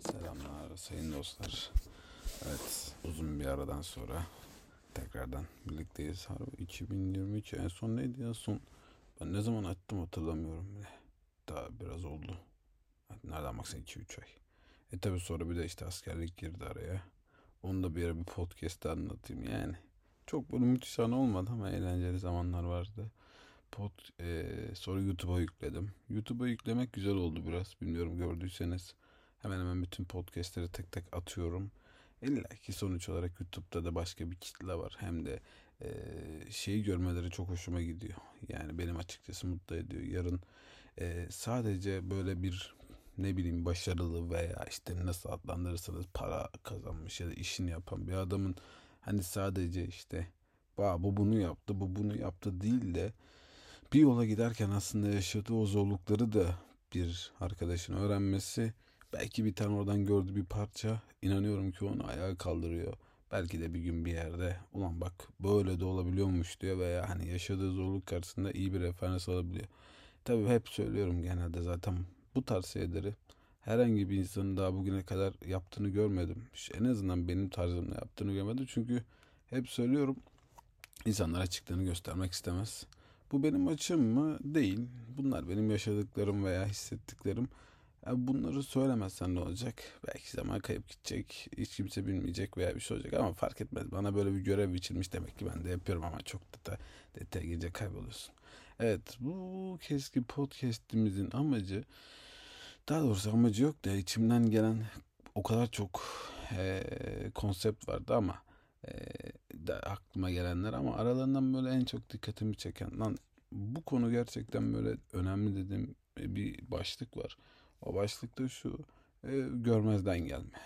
Selamlar sayın dostlar. Evet uzun bir aradan sonra tekrardan birlikteyiz. Harbi 2022 en son neydi ya son? Ben ne zaman attım hatırlamıyorum bile. Daha biraz oldu. Nereden baksan 2-3 ay. E tabi sonra bir de işte askerlik girdi araya. Onu da bir ara bir podcast'te anlatayım yani. Çok böyle müthiş an olmadı ama eğlenceli zamanlar vardı. Pod, e, sonra YouTube'a yükledim. YouTube'a yüklemek güzel oldu biraz. Bilmiyorum gördüyseniz. Hemen hemen bütün podcastleri tek tek atıyorum. İlla ki sonuç olarak YouTube'da da başka bir kitle var. Hem de e, şeyi görmeleri çok hoşuma gidiyor. Yani benim açıkçası mutlu ediyor. Yarın e, sadece böyle bir ne bileyim başarılı veya işte nasıl adlandırırsanız para kazanmış ya da işini yapan bir adamın hani sadece işte bu bunu yaptı bu bunu yaptı değil de bir yola giderken aslında yaşadığı o zorlukları da bir arkadaşın öğrenmesi belki bir tane oradan gördüğü bir parça inanıyorum ki onu ayağa kaldırıyor. Belki de bir gün bir yerde ulan bak böyle de olabiliyormuş diyor veya hani yaşadığı zorluk karşısında iyi bir referans alabiliyor. Tabii hep söylüyorum genelde zaten bu tarz şeyleri herhangi bir insanın daha bugüne kadar yaptığını görmedim. En azından benim tarzımda yaptığını görmedim. Çünkü hep söylüyorum insanlara çıktığını göstermek istemez. Bu benim açım mı? Değil. Bunlar benim yaşadıklarım veya hissettiklerim. Bunları söylemezsen ne olacak? Belki zaman kayıp gidecek. Hiç kimse bilmeyecek veya bir şey olacak ama fark etmez. Bana böyle bir görev biçilmiş demek ki ben de yapıyorum ama çok da detaya girince kayboluyorsun. Evet bu keski podcastimizin amacı daha doğrusu amacı yok da içimden gelen o kadar çok e, konsept vardı ama e, da aklıma gelenler ama aralarından böyle en çok dikkatimi çeken lan bu konu gerçekten böyle önemli dediğim bir başlık var. O başlıkta şu e, görmezden gelme.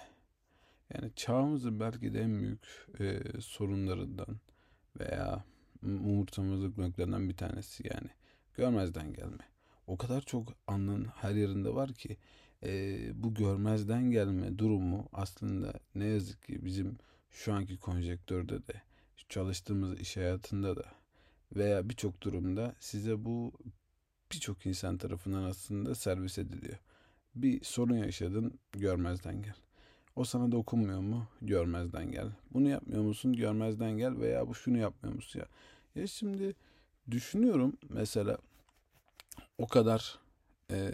Yani çağımızın belki de en büyük e, sorunlarından veya umursamazlık noktalarından bir tanesi yani görmezden gelme. O kadar çok anın her yerinde var ki e, bu görmezden gelme durumu aslında ne yazık ki bizim şu anki konjektörde de çalıştığımız iş hayatında da veya birçok durumda size bu birçok insan tarafından aslında servis ediliyor. Bir sorun yaşadın görmezden gel. O sana dokunmuyor mu? Görmezden gel. Bunu yapmıyor musun? Görmezden gel veya bu şunu yapmıyor musun ya? Ya şimdi düşünüyorum mesela o kadar e,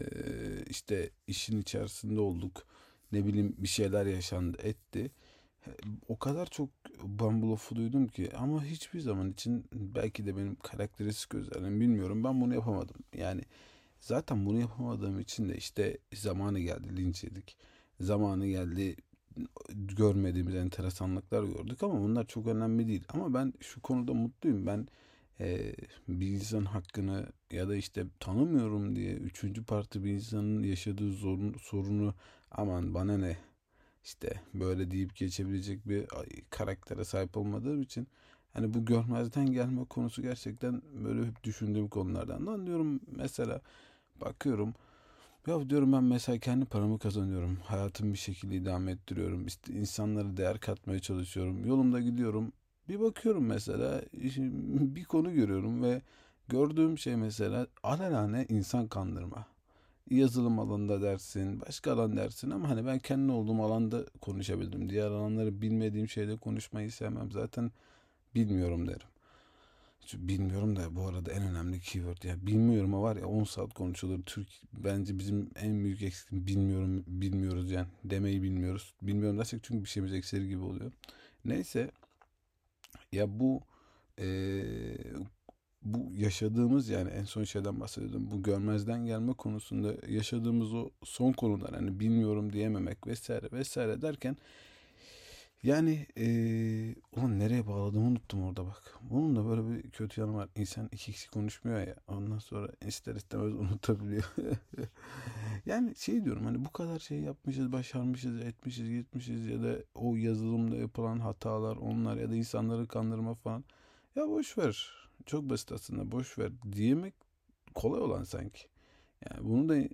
işte işin içerisinde olduk. Ne bileyim bir şeyler yaşandı etti. O kadar çok bambulofu duydum ki ama hiçbir zaman için belki de benim karakteristik özelliğim bilmiyorum ben bunu yapamadım. Yani zaten bunu yapamadığım için de işte zamanı geldi linç yedik. Zamanı geldi görmediğimiz enteresanlıklar gördük ama bunlar çok önemli değil. Ama ben şu konuda mutluyum. Ben e, bir insan hakkını ya da işte tanımıyorum diye üçüncü parti bir insanın yaşadığı zorun, sorunu aman bana ne işte böyle deyip geçebilecek bir karaktere sahip olmadığım için hani bu görmezden gelme konusu gerçekten böyle hep düşündüğüm konulardan. Lan diyorum mesela bakıyorum ya diyorum ben mesela kendi paramı kazanıyorum. Hayatımı bir şekilde idame ettiriyorum. İşte insanlara değer katmaya çalışıyorum. Yolumda gidiyorum. Bir bakıyorum mesela bir konu görüyorum ve gördüğüm şey mesela alelane insan kandırma yazılım alanında dersin, başka alan dersin ama hani ben kendi olduğum alanda konuşabildim. Diğer alanları bilmediğim şeyde konuşmayı sevmem. Zaten bilmiyorum derim. Bilmiyorum da bu arada en önemli keyword ya bilmiyorum var ya 10 saat konuşulur. Türk bence bizim en büyük eksikliğim bilmiyorum bilmiyoruz yani demeyi bilmiyoruz. Bilmiyorum dersek çünkü bir şeyimiz ekseri gibi oluyor. Neyse ya bu e, bu yaşadığımız yani en son şeyden bahsediyordum. Bu görmezden gelme konusunda yaşadığımız o son konular hani bilmiyorum diyememek vesaire vesaire derken yani ee, ulan nereye bağladığımı unuttum orada bak. Bunun da böyle bir kötü yanı var. İnsan iki kişi konuşmuyor ya. Ondan sonra ister istemez unutabiliyor. yani şey diyorum hani bu kadar şey yapmışız, başarmışız, etmişiz, gitmişiz ya da o yazılımda yapılan hatalar onlar ya da insanları kandırma falan. Ya boş ver çok basit aslında boş ver diyemek kolay olan sanki. Yani bunu da e,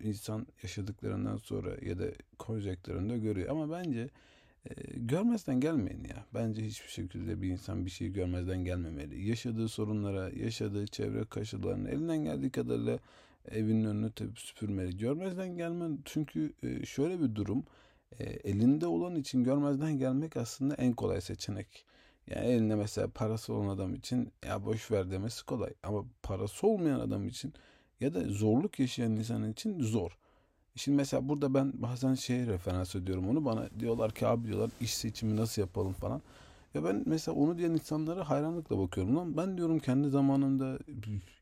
insan yaşadıklarından sonra ya da konuşacaklarında görüyor. Ama bence e, görmezden gelmeyin ya. Bence hiçbir şekilde bir insan bir şeyi görmezden gelmemeli. Yaşadığı sorunlara, yaşadığı çevre kaşılarına elinden geldiği kadarıyla evinin önünü tepip süpürmeli. Görmezden gelme çünkü e, şöyle bir durum. E, elinde olan için görmezden gelmek aslında en kolay seçenek. Yani elinde mesela parası olan adam için ya boş ver demesi kolay. Ama parası olmayan adam için ya da zorluk yaşayan insan için zor. Şimdi mesela burada ben bazen şeye referans ediyorum onu. Bana diyorlar ki abi diyorlar iş seçimi nasıl yapalım falan. Ya ben mesela onu diyen insanlara hayranlıkla bakıyorum. Lan ben diyorum kendi zamanımda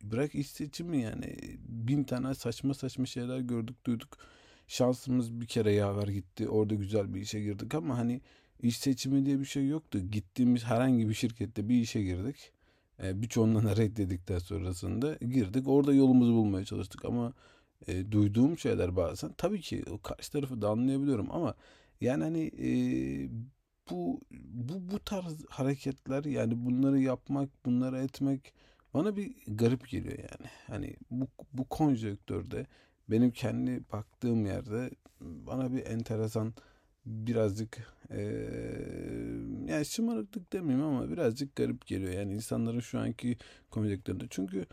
bırak iş seçimi yani bin tane saçma saçma şeyler gördük duyduk. Şansımız bir kere yaver gitti. Orada güzel bir işe girdik ama hani iş seçimi diye bir şey yoktu. Gittiğimiz herhangi bir şirkette bir işe girdik. E, birçoğundan reddedikten sonrasında girdik. Orada yolumuzu bulmaya çalıştık ama e, duyduğum şeyler bazen tabii ki o karşı tarafı da anlayabiliyorum ama yani hani e, bu bu bu tarz hareketler yani bunları yapmak, bunları etmek bana bir garip geliyor yani. Hani bu bu konjonktörde benim kendi baktığım yerde bana bir enteresan birazcık e, yani şımarıklık demeyeyim ama birazcık garip geliyor. Yani insanların şu anki konjonktöründe. Çünkü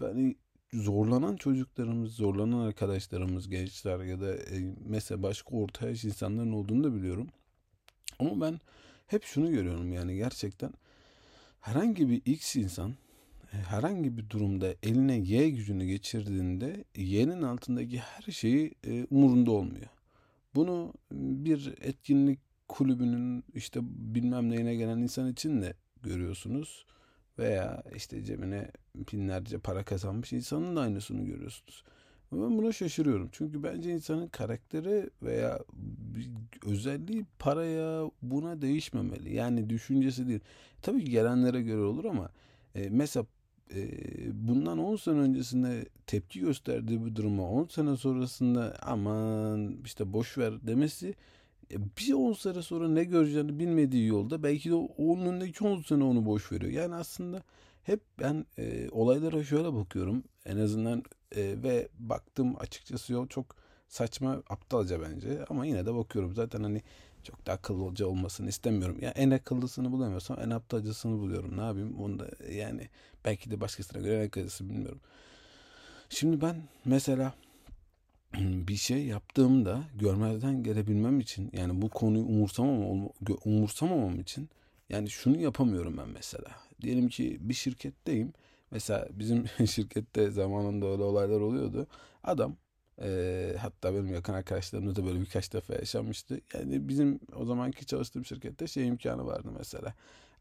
hani zorlanan çocuklarımız, zorlanan arkadaşlarımız, gençler ya da e, mesela başka orta yaş insanların olduğunu da biliyorum. Ama ben hep şunu görüyorum yani gerçekten herhangi bir X insan e, herhangi bir durumda eline Y gücünü geçirdiğinde Y'nin altındaki her şeyi e, umurunda olmuyor. Bunu bir etkinlik kulübünün işte bilmem neyine gelen insan için de görüyorsunuz. Veya işte cebine binlerce para kazanmış insanın da aynısını görüyorsunuz. Ben buna şaşırıyorum. Çünkü bence insanın karakteri veya özelliği paraya buna değişmemeli. Yani düşüncesi değil. Tabii ki gelenlere göre olur ama e, mesela e, bundan 10 sene öncesinde tepki gösterdiği bir duruma 10 sene sonrasında aman işte boş ver demesi bir 10 sene sonra ne göreceğini bilmediği yolda belki de onun önündeki 10 sene onu boş veriyor. Yani aslında hep ben e, olaylara şöyle bakıyorum en azından e, ve baktım açıkçası yol çok saçma aptalca bence ama yine de bakıyorum zaten hani çok da akıllıca olmasını istemiyorum. Ya yani en akıllısını bulamıyorsam en aptalcasını buluyorum. Ne yapayım? Onu da yani belki de başkasına göre en akıllısı bilmiyorum. Şimdi ben mesela bir şey yaptığımda görmezden gelebilmem için yani bu konuyu umursamam umursamamam için yani şunu yapamıyorum ben mesela. Diyelim ki bir şirketteyim. Mesela bizim şirkette zamanında öyle olaylar oluyordu. Adam e, hatta benim yakın arkadaşlarımda da böyle birkaç defa yaşanmıştı. Yani bizim o zamanki çalıştığım şirkette şey imkanı vardı mesela.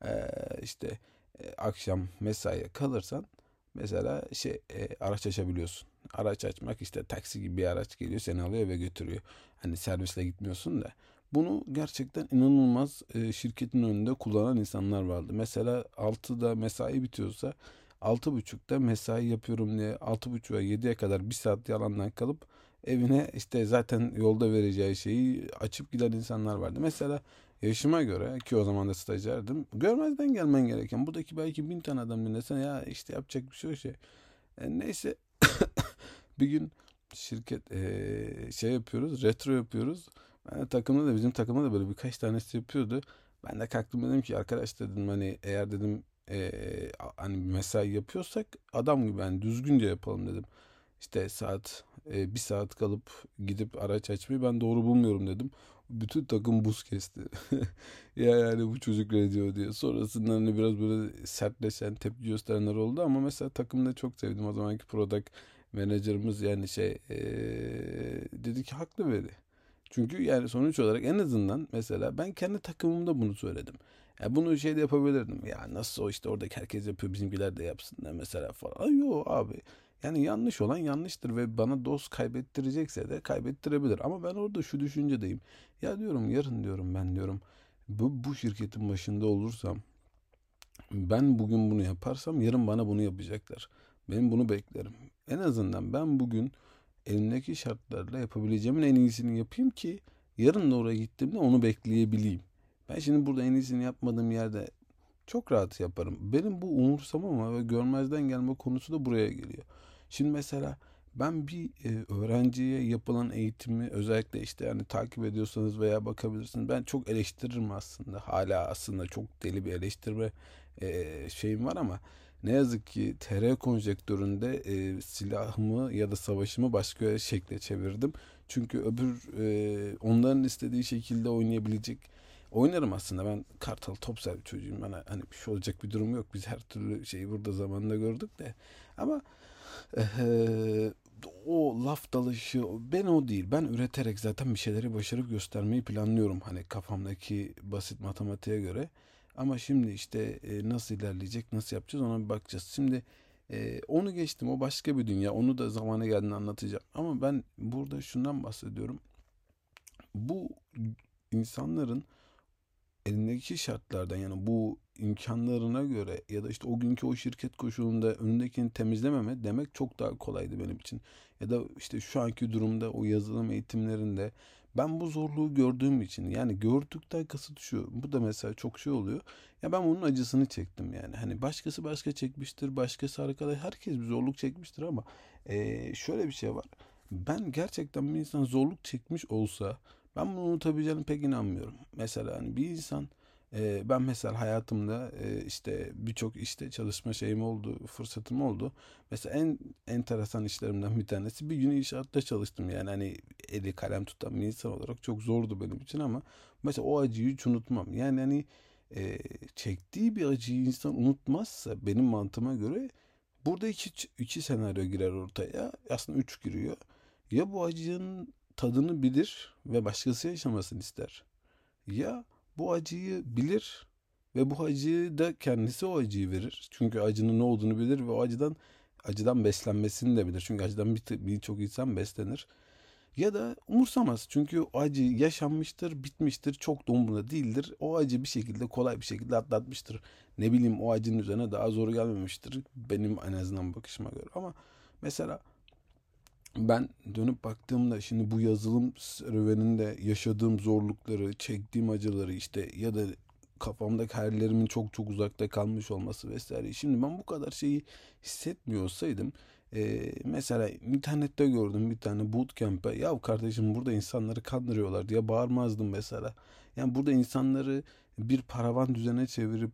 E, işte e, akşam mesaiye kalırsan mesela şey e, araç açabiliyorsun. Araç açmak işte taksi gibi bir araç geliyor seni alıyor ve götürüyor. Hani servisle gitmiyorsun da. Bunu gerçekten inanılmaz e, şirketin önünde kullanan insanlar vardı. Mesela 6'da mesai bitiyorsa 6.30'da mesai yapıyorum diye 6.30'a 7'ye kadar bir saat yalandan kalıp evine işte zaten yolda vereceği şeyi açıp giden insanlar vardı. Mesela yaşıma göre ki o zaman da stajyerdim. Görmezden gelmen gereken buradaki belki bin tane adam dinlesen ya işte yapacak bir şey şey. E, neyse bir gün şirket e, şey yapıyoruz retro yapıyoruz. Ben de takımda da bizim takımda da böyle birkaç tanesi yapıyordu. Ben de kalktım dedim ki arkadaş dedim hani eğer dedim e, hani mesai yapıyorsak adam gibi yani düzgünce yapalım dedim. İşte saat e, bir saat kalıp gidip araç açmayı ben doğru bulmuyorum dedim. Bütün takım buz kesti. ya yani bu çocuk ne diyor diye. Sonrasında hani biraz böyle sertleşen tepki gösterenler oldu ama mesela takımda çok sevdim. O zamanki product menajerimiz yani şey ee, dedi ki haklı dedi. Çünkü yani sonuç olarak en azından mesela ben kendi takımımda bunu söyledim. Ya bunu şey de yapabilirdim. Ya nasıl o işte oradaki herkes yapıyor bizimkiler de yapsın da mesela falan. Yok abi. Yani yanlış olan yanlıştır ve bana dost kaybettirecekse de kaybettirebilir. Ama ben orada şu düşüncedeyim. Ya diyorum yarın diyorum ben diyorum bu, bu şirketin başında olursam ben bugün bunu yaparsam yarın bana bunu yapacaklar. Benim bunu beklerim. En azından ben bugün elimdeki şartlarla yapabileceğimin en iyisini yapayım ki yarın da oraya gittiğimde onu bekleyebileyim. Ben şimdi burada en iyisini yapmadığım yerde çok rahat yaparım. Benim bu umursamama ve görmezden gelme konusu da buraya geliyor. Şimdi mesela ben bir e, öğrenciye yapılan eğitimi özellikle işte yani takip ediyorsanız veya bakabilirsiniz. Ben çok eleştiririm aslında. Hala aslında çok deli bir eleştirme e, şeyim var ama ne yazık ki TR konjektöründe e, silahımı ya da savaşımı başka şekle çevirdim. Çünkü öbür e, onların istediği şekilde oynayabilecek oynarım aslında. Ben Kartal Topsel bir çocuğum. Bana hani bir şey olacak bir durum yok. Biz her türlü şeyi burada zamanında gördük de. Ama e, o laf dalışı ben o değil. Ben üreterek zaten bir şeyleri başarıp göstermeyi planlıyorum. Hani kafamdaki basit matematiğe göre. Ama şimdi işte e, nasıl ilerleyecek, nasıl yapacağız ona bir bakacağız. Şimdi e, onu geçtim. O başka bir dünya. Onu da zamanı geldiğinde anlatacağım. Ama ben burada şundan bahsediyorum. Bu insanların elindeki şartlardan yani bu imkanlarına göre ya da işte o günkü o şirket koşulunda önündekini temizlememe demek çok daha kolaydı benim için. Ya da işte şu anki durumda o yazılım eğitimlerinde ben bu zorluğu gördüğüm için yani gördükten kasıt şu. Bu da mesela çok şey oluyor. Ya ben bunun acısını çektim yani. Hani başkası başka çekmiştir. Başkası arkadaş herkes bir zorluk çekmiştir ama e, şöyle bir şey var. Ben gerçekten bir insan zorluk çekmiş olsa ben bunu unutabileceğine pek inanmıyorum. Mesela hani bir insan e, ben mesela hayatımda e, işte birçok işte çalışma şeyim oldu, fırsatım oldu. Mesela en enteresan işlerimden bir tanesi bir gün inşaatta çalıştım. Yani hani eli kalem tutan bir insan olarak çok zordu benim için ama mesela o acıyı hiç unutmam. Yani hani e, çektiği bir acıyı insan unutmazsa benim mantığıma göre burada iki, iki senaryo girer ortaya. Aslında üç giriyor. Ya bu acının tadını bilir ve başkası yaşamasını ister. Ya bu acıyı bilir ve bu acıyı da kendisi o acıyı verir. Çünkü acının ne olduğunu bilir ve o acıdan acıdan beslenmesini de bilir. Çünkü acıdan birçok bir insan beslenir. Ya da umursamaz. Çünkü acı yaşanmıştır, bitmiştir, çok da umurunda değildir. O acı bir şekilde kolay bir şekilde atlatmıştır. Ne bileyim o acının üzerine daha zor gelmemiştir. Benim en azından bakışıma göre. Ama mesela ben dönüp baktığımda şimdi bu yazılım serüveninde yaşadığım zorlukları, çektiğim acıları işte ya da kafamdaki hayallerimin çok çok uzakta kalmış olması vesaire. Şimdi ben bu kadar şeyi hissetmiyor olsaydım e, mesela internette gördüm bir tane bootcamp'e ya kardeşim burada insanları kandırıyorlar diye bağırmazdım mesela. Yani burada insanları bir paravan düzene çevirip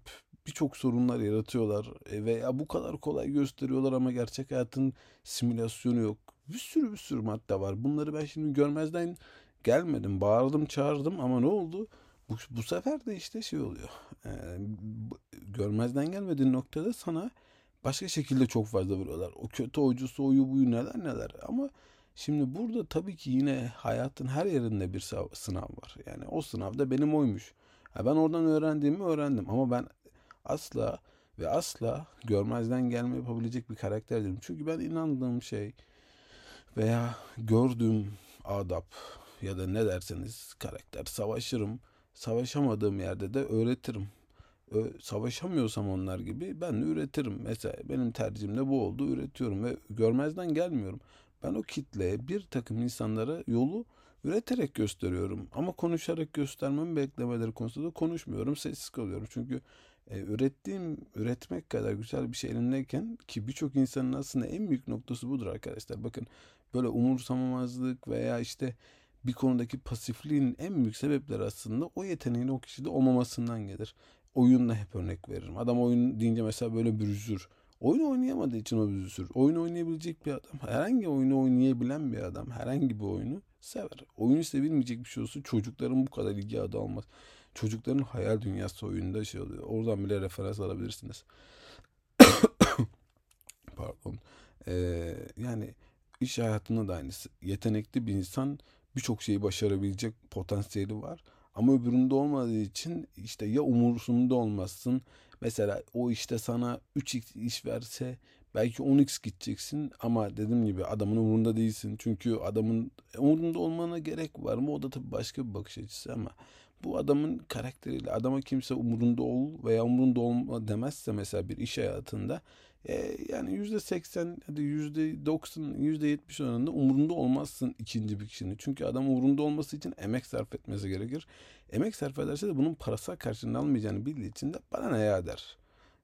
birçok sorunlar yaratıyorlar e, veya bu kadar kolay gösteriyorlar ama gerçek hayatın simülasyonu yok bir sürü bir sürü madde var. Bunları ben şimdi görmezden gelmedim. Bağırdım çağırdım ama ne oldu? Bu, bu sefer de işte şey oluyor. Ee, görmezden gelmediğin noktada sana başka şekilde çok fazla vuruyorlar. O kötü oyuncusu oyu buyu neler neler. Ama şimdi burada tabii ki yine hayatın her yerinde bir sınav var. Yani o sınavda benim oymuş. Ha ben oradan öğrendiğimi öğrendim ama ben asla ve asla görmezden gelme yapabilecek bir karakter değilim. Çünkü ben inandığım şey veya gördüğüm adap ya da ne derseniz karakter savaşırım. Savaşamadığım yerde de öğretirim. Savaşamıyorsam onlar gibi ben de üretirim. Mesela benim tercihim de bu oldu. Üretiyorum ve görmezden gelmiyorum. Ben o kitleye bir takım insanlara yolu üreterek gösteriyorum. Ama konuşarak göstermemi beklemeleri konusunda konuşmuyorum. Sessiz kalıyorum. Çünkü e, ürettiğim, üretmek kadar güzel bir şey elindeyken ki birçok insanın aslında en büyük noktası budur arkadaşlar. Bakın böyle umursamamazlık veya işte bir konudaki pasifliğin en büyük sebepleri aslında o yeteneğin o kişide olmamasından gelir. Oyunla hep örnek veririm. Adam oyun deyince mesela böyle bir üzür. Oyun oynayamadığı için o bir üzür. Oyun oynayabilecek bir adam, herhangi oyunu oynayabilen bir adam, herhangi bir oyunu sever. Oyunu sevilmeyecek bir şey olsa çocukların bu kadar ilgi adı almaz. Çocukların hayal dünyası oyunda şey oluyor. Oradan bile referans alabilirsiniz. Pardon. Ee, yani iş hayatında da aynısı. Yetenekli bir insan birçok şeyi başarabilecek potansiyeli var. Ama öbüründe olmadığı için işte ya umursunda olmazsın. Mesela o işte sana 3x iş verse belki 10x gideceksin ama dediğim gibi adamın umurunda değilsin. Çünkü adamın umurunda olmana gerek var mı? O da tabii başka bir bakış açısı ama bu adamın karakteriyle adama kimse umurunda ol veya umurunda olma demezse mesela bir iş hayatında e, yani yüzde seksen hadi yüzde doksan yüzde yetmiş oranında umurunda olmazsın ikinci bir kişinin. Çünkü adam umurunda olması için emek sarf etmesi gerekir. Emek sarf ederse de bunun parasal karşılığını almayacağını bildiği için de bana ne ya der.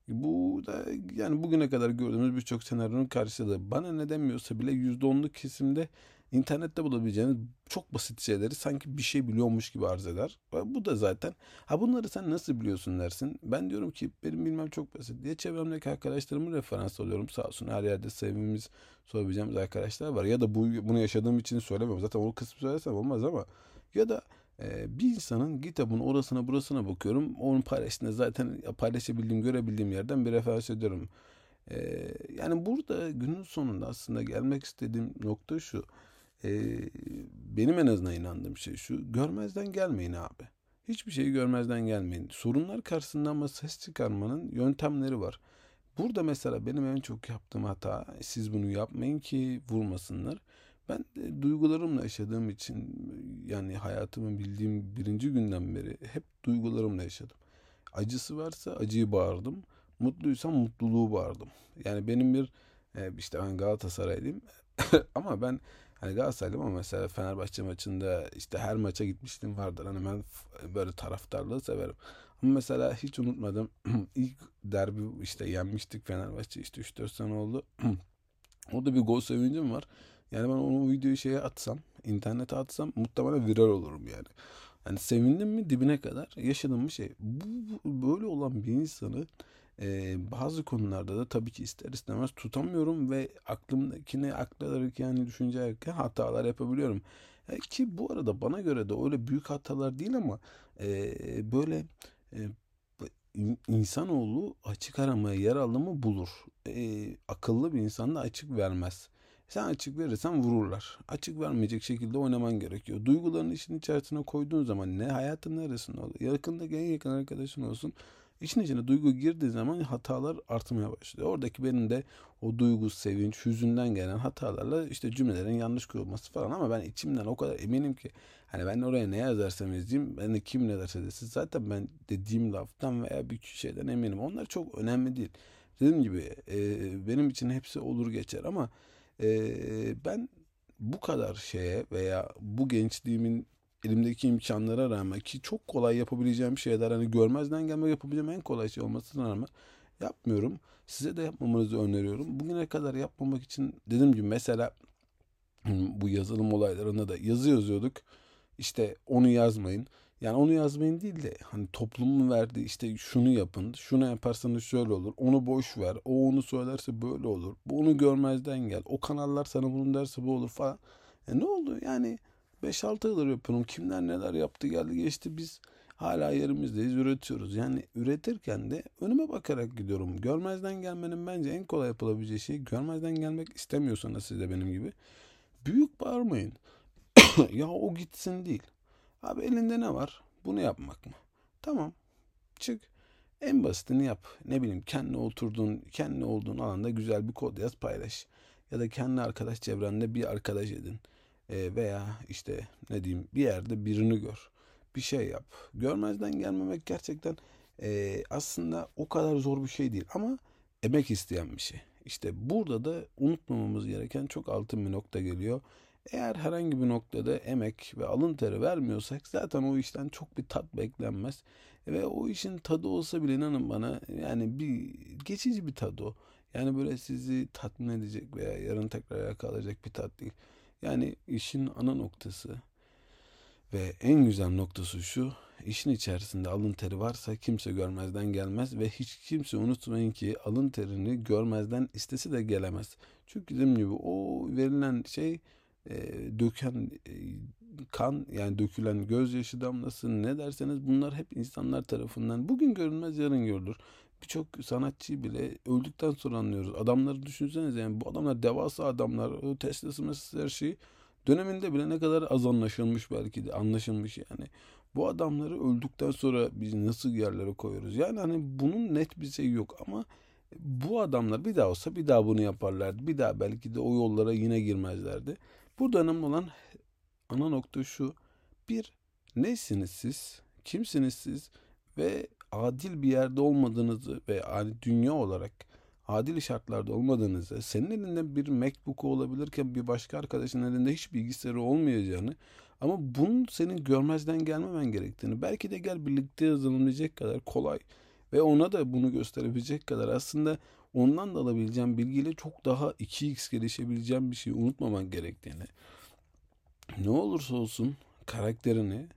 Bu da yani bugüne kadar gördüğümüz birçok senaryonun karşılığı. Bana ne demiyorsa bile yüzde onluk kesimde internette bulabileceğiniz çok basit şeyleri sanki bir şey biliyormuş gibi arz eder. Bu da zaten ha bunları sen nasıl biliyorsun dersin. Ben diyorum ki benim bilmem çok basit diye çevremdeki arkadaşlarımı referans alıyorum. Sağ olsun her yerde sevdiğimiz sorabileceğimiz arkadaşlar var. Ya da bu bunu yaşadığım için söylemiyorum. Zaten o kısmı söylesem olmaz ama ya da e, bir insanın kitabın orasına burasına bakıyorum. Onun paylaştığında zaten paylaşabildiğim, görebildiğim yerden bir referans ediyorum. E, yani burada günün sonunda aslında gelmek istediğim nokta şu. E, benim en azından inandığım şey şu. Görmezden gelmeyin abi. Hiçbir şeyi görmezden gelmeyin. Sorunlar karşısında ama ses çıkarmanın yöntemleri var. Burada mesela benim en çok yaptığım hata siz bunu yapmayın ki vurmasınlar. Ben de duygularımla yaşadığım için yani hayatımı bildiğim birinci günden beri hep duygularımla yaşadım. Acısı varsa acıyı bağırdım. Mutluysam mutluluğu bağırdım. Yani benim bir e, işte ben Galatasaraylıyım ama ben hani Galatasaraylıyım ama mesela Fenerbahçe maçında işte her maça gitmiştim vardır. Hani ben böyle taraftarlığı severim. Ama mesela hiç unutmadım ilk derbi işte yenmiştik Fenerbahçe işte 3-4 sene oldu. Orada bir gol sevincim var. Yani ben onu videoyu şeye atsam, internete atsam muhtemelen viral olurum yani. Yani sevindim mi dibine kadar yaşadığım bir şey. Bu böyle olan bir insanı e, bazı konularda da tabii ki ister istemez tutamıyorum ve aklımdakini aktarırken yani düşüncerken hatalar yapabiliyorum. E, ki bu arada bana göre de öyle büyük hatalar değil ama e, böyle e, insanoğlu açık aramaya yer aldı mı bulur. E, akıllı bir insan da açık vermez. Sen açık verirsen vururlar. Açık vermeyecek şekilde oynaman gerekiyor. Duygularını işin içerisine koyduğun zaman ne hayatın neresinde olur. Yakındaki en yakın arkadaşın olsun. İşin içine duygu girdiği zaman hatalar artmaya başlıyor. Oradaki benim de o duygu, sevinç, hüzünden gelen hatalarla işte cümlelerin yanlış kurulması falan ama ben içimden o kadar eminim ki hani ben oraya ne yazarsam yazayım ben de kim ne derse desin zaten ben dediğim laftan veya bir şeyden eminim. Onlar çok önemli değil. Dediğim gibi e, benim için hepsi olur geçer ama ee, ben bu kadar şeye veya bu gençliğimin elimdeki imkanlara rağmen ki çok kolay yapabileceğim şeyler hani görmezden gelme yapabileceğim en kolay şey olmasına rağmen yapmıyorum. Size de yapmamanızı öneriyorum. Bugüne kadar yapmamak için dediğim gibi mesela bu yazılım olaylarında da yazı yazıyorduk. İşte onu yazmayın. Yani onu yazmayın değil de hani toplumun verdiği işte şunu yapın, şunu yaparsanız şöyle olur, onu boş ver, o onu söylerse böyle olur, bu onu görmezden gel, o kanallar sana bunu derse bu olur falan. E ne oldu yani 5-6 yıldır yapıyorum, kimler neler yaptı geldi geçti biz hala yerimizdeyiz, üretiyoruz. Yani üretirken de önüme bakarak gidiyorum. Görmezden gelmenin bence en kolay yapılabileceği şey görmezden gelmek istemiyorsanız siz de benim gibi büyük bağırmayın. ya o gitsin değil. Abi elinde ne var? Bunu yapmak mı? Tamam. Çık. En basitini yap. Ne bileyim kendi oturduğun, kendi olduğun alanda güzel bir kod yaz paylaş. Ya da kendi arkadaş çevrende bir arkadaş edin. E, veya işte ne diyeyim bir yerde birini gör. Bir şey yap. Görmezden gelmemek gerçekten e, aslında o kadar zor bir şey değil. Ama emek isteyen bir şey. İşte burada da unutmamamız gereken çok altın bir nokta geliyor. Eğer herhangi bir noktada emek ve alın teri vermiyorsak zaten o işten çok bir tat beklenmez. Ve o işin tadı olsa bile inanın bana yani bir geçici bir tadı o. Yani böyle sizi tatmin edecek veya yarın tekrar yakalayacak bir tat değil. Yani işin ana noktası ve en güzel noktası şu. işin içerisinde alın teri varsa kimse görmezden gelmez ve hiç kimse unutmayın ki alın terini görmezden istesi de gelemez. Çünkü dediğim gibi o verilen şey e, döken e, kan yani dökülen gözyaşı damlası ne derseniz bunlar hep insanlar tarafından bugün görünmez yarın görülür. Birçok sanatçı bile öldükten sonra anlıyoruz. Adamları düşünsenize yani bu adamlar devasa adamlar. O Tesla'sı her şey döneminde bile ne kadar az anlaşılmış belki de anlaşılmış yani. Bu adamları öldükten sonra biz nasıl yerlere koyuyoruz? Yani hani bunun net bir şey yok ama bu adamlar bir daha olsa bir daha bunu yaparlardı. Bir daha belki de o yollara yine girmezlerdi. Burada önemli olan ana nokta şu. Bir, nesiniz siz? Kimsiniz siz? Ve adil bir yerde olmadığınızı ve dünya olarak adil şartlarda olmadığınızı, senin elinde bir MacBook olabilirken bir başka arkadaşın elinde hiç bilgisayarı olmayacağını ama bunun senin görmezden gelmemen gerektiğini, belki de gel birlikte yazılmayacak kadar kolay ve ona da bunu gösterebilecek kadar aslında ondan da alabileceğim bilgiyle çok daha 2x gelişebileceğim bir şeyi unutmaman gerektiğini ne olursa olsun karakterini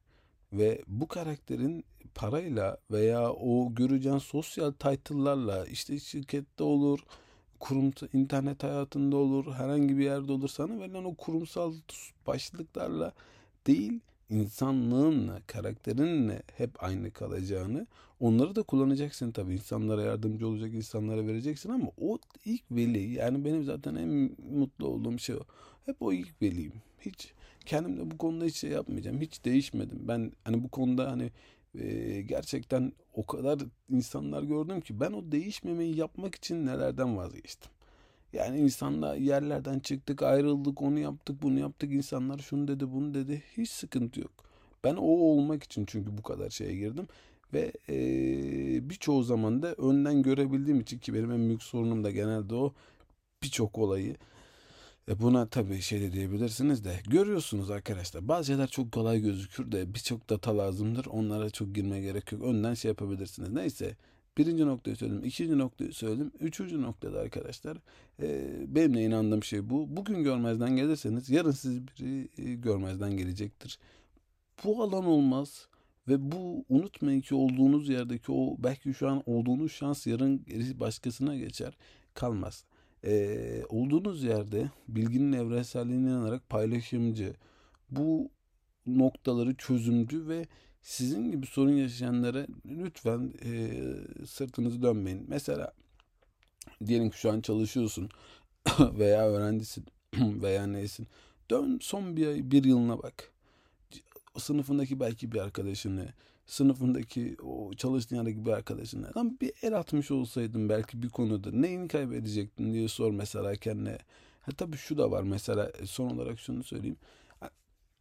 ve bu karakterin parayla veya o göreceğin sosyal title'larla işte şirkette olur, kurum internet hayatında olur, herhangi bir yerde olur sana verilen o kurumsal başlıklarla değil insanlığınla, karakterinle hep aynı kalacağını, onları da kullanacaksın tabii. insanlara yardımcı olacak, insanlara vereceksin ama o ilk veli yani benim zaten en mutlu olduğum şey o. Hep o ilk veliyim. Hiç kendimle bu konuda hiç şey yapmayacağım. Hiç değişmedim. Ben hani bu konuda hani gerçekten o kadar insanlar gördüm ki ben o değişmemeyi yapmak için nelerden vazgeçtim. Yani insanla yerlerden çıktık, ayrıldık, onu yaptık, bunu yaptık. İnsanlar şunu dedi, bunu dedi. Hiç sıkıntı yok. Ben o olmak için çünkü bu kadar şeye girdim. Ve e, birçoğu zaman da önden görebildiğim için ki benim en büyük sorunum da genelde o birçok olayı e buna tabii şey de diyebilirsiniz de. Görüyorsunuz arkadaşlar bazı şeyler çok kolay gözükür de birçok data lazımdır. Onlara çok girmeye gerek yok. Önden şey yapabilirsiniz. Neyse birinci noktayı söyledim ikinci noktayı söyledim üçüncü noktada arkadaşlar e, benim de inandığım şey bu. Bugün görmezden gelirseniz yarın siz biri e, görmezden gelecektir. Bu alan olmaz ve bu unutmayın ki olduğunuz yerdeki o belki şu an olduğunuz şans yarın başkasına geçer kalmaz e, olduğunuz yerde bilginin evrenselliğine inanarak paylaşımcı, bu noktaları çözümcü ve sizin gibi sorun yaşayanlara lütfen e, sırtınızı dönmeyin. Mesela diyelim ki şu an çalışıyorsun veya öğrencisin veya neysin. Dön son bir ay, bir yılına bak. Sınıfındaki belki bir arkadaşını, sınıfındaki o çalıştığın yerdeki bir arkadaşına lan bir el atmış olsaydın belki bir konuda neyini kaybedecektin diye sor mesela kendine. Ha tabii şu da var mesela e, son olarak şunu söyleyeyim.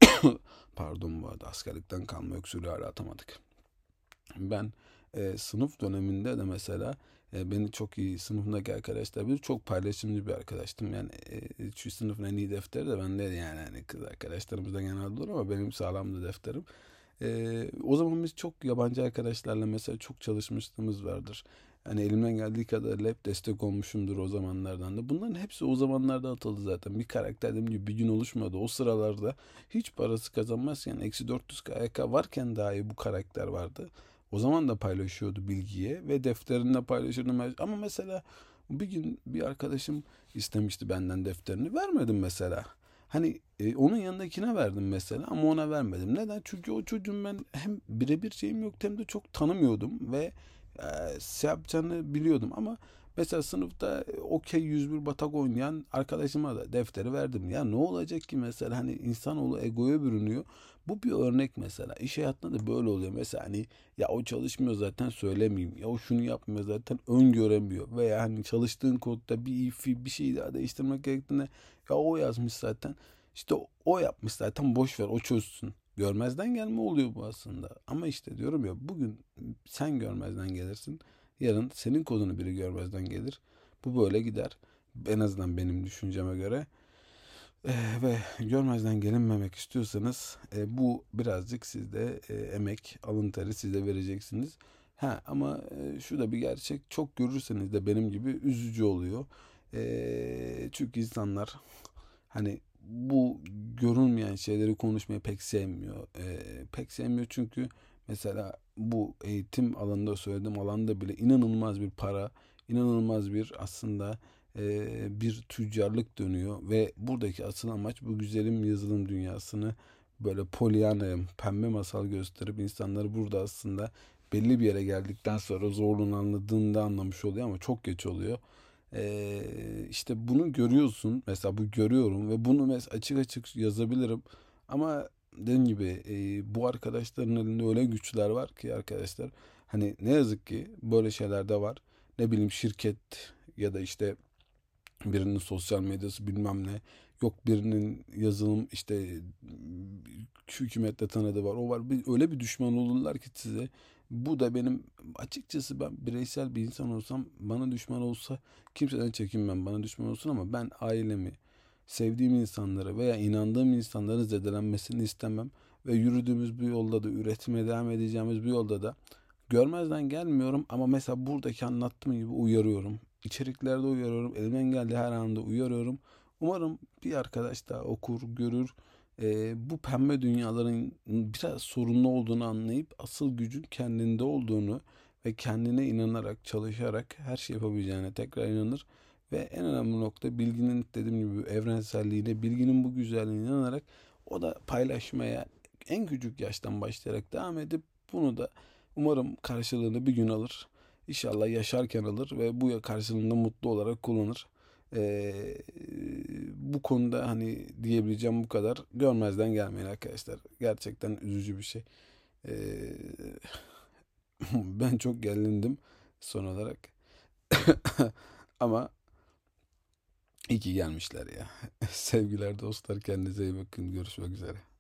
Pardon bu arada askerlikten kalma öksürüğü hala atamadık. Ben e, sınıf döneminde de mesela e, beni çok iyi sınıfındaki arkadaşlar bir çok paylaşımcı bir arkadaştım. Yani e, şu sınıfın en iyi defteri de bende yani hani kız arkadaşlarımızda genelde olur ama benim sağlamdı defterim. Ee, o zaman biz çok yabancı arkadaşlarla mesela çok çalışmışlığımız vardır. Hani elimden geldiği kadar hep destek olmuşumdur o zamanlardan da. Bunların hepsi o zamanlarda atıldı zaten. Bir karakter dediğim gibi bir gün oluşmadı. O sıralarda hiç parası kazanmazken eksi 400 KYK varken dahi bu karakter vardı. O zaman da paylaşıyordu bilgiye ve defterinde paylaşırdı. Ama mesela bir gün bir arkadaşım istemişti benden defterini. Vermedim mesela. Hani e, onun yanındakine verdim mesela ama ona vermedim. Neden? Çünkü o çocuğun ben hem birebir şeyim yok hem de çok tanımıyordum ve e, şey yapacağını biliyordum ama mesela sınıfta e, okey 101 batak oynayan arkadaşıma da defteri verdim. Ya ne olacak ki mesela hani insanoğlu egoya bürünüyor. Bu bir örnek mesela. İş hayatında da böyle oluyor. Mesela hani ya o çalışmıyor zaten söylemeyeyim. Ya o şunu yapmıyor zaten öngöremiyor. Veya hani çalıştığın kodda bir ifi bir şey daha değiştirmek gerektiğinde ya o yazmış zaten. İşte o yapmış zaten boş ver o çözsün. Görmezden gelme oluyor bu aslında. Ama işte diyorum ya bugün sen görmezden gelirsin. Yarın senin kodunu biri görmezden gelir. Bu böyle gider. En azından benim düşünceme göre. Ee, ve görmezden gelinmemek istiyorsanız e, bu birazcık sizde e, emek, alın teri size vereceksiniz. Ha ama e, şu da bir gerçek. Çok görürseniz de benim gibi üzücü oluyor. E, çünkü insanlar hani bu görünmeyen şeyleri konuşmayı pek sevmiyor. E, pek sevmiyor çünkü mesela bu eğitim alanında söylediğim alanda bile inanılmaz bir para, inanılmaz bir aslında e, bir tüccarlık dönüyor ve buradaki asıl amaç bu güzelim yazılım dünyasını böyle polyanaya pembe masal gösterip insanları burada aslında belli bir yere geldikten sonra zorluğunu anladığında anlamış oluyor ama çok geç oluyor. Ee, işte bunu görüyorsun. Mesela bu görüyorum ve bunu mesela açık açık yazabilirim. Ama dediğim gibi e, bu arkadaşların elinde öyle güçler var ki arkadaşlar. Hani ne yazık ki böyle şeyler de var. Ne bileyim şirket ya da işte birinin sosyal medyası bilmem ne. Yok birinin yazılım işte hükümette tanıdığı var. O var. Bir, öyle bir düşman olurlar ki size. Bu da benim açıkçası ben bireysel bir insan olsam bana düşman olsa kimseden çekinmem. Bana düşman olsun ama ben ailemi, sevdiğim insanları veya inandığım insanların zedelenmesini istemem. Ve yürüdüğümüz bu yolda da üretmeye devam edeceğimiz bir yolda da görmezden gelmiyorum ama mesela buradaki anlattığım gibi uyarıyorum. İçeriklerde uyarıyorum. Elimden geldiği her anda uyarıyorum. Umarım bir arkadaş da okur, görür e, bu pembe dünyaların biraz sorunlu olduğunu anlayıp asıl gücün kendinde olduğunu ve kendine inanarak, çalışarak her şey yapabileceğine tekrar inanır. Ve en önemli nokta bilginin dediğim gibi evrenselliğine, bilginin bu güzelliğine inanarak o da paylaşmaya en küçük yaştan başlayarak devam edip bunu da umarım karşılığını bir gün alır. İnşallah yaşarken alır ve bu karşılığında mutlu olarak kullanır. Ee, bu konuda hani diyebileceğim bu kadar. Görmezden gelmeyin arkadaşlar. Gerçekten üzücü bir şey. Ee, ben çok gelindim son olarak. Ama iyi ki gelmişler ya. Sevgiler dostlar kendinize iyi bakın. Görüşmek üzere.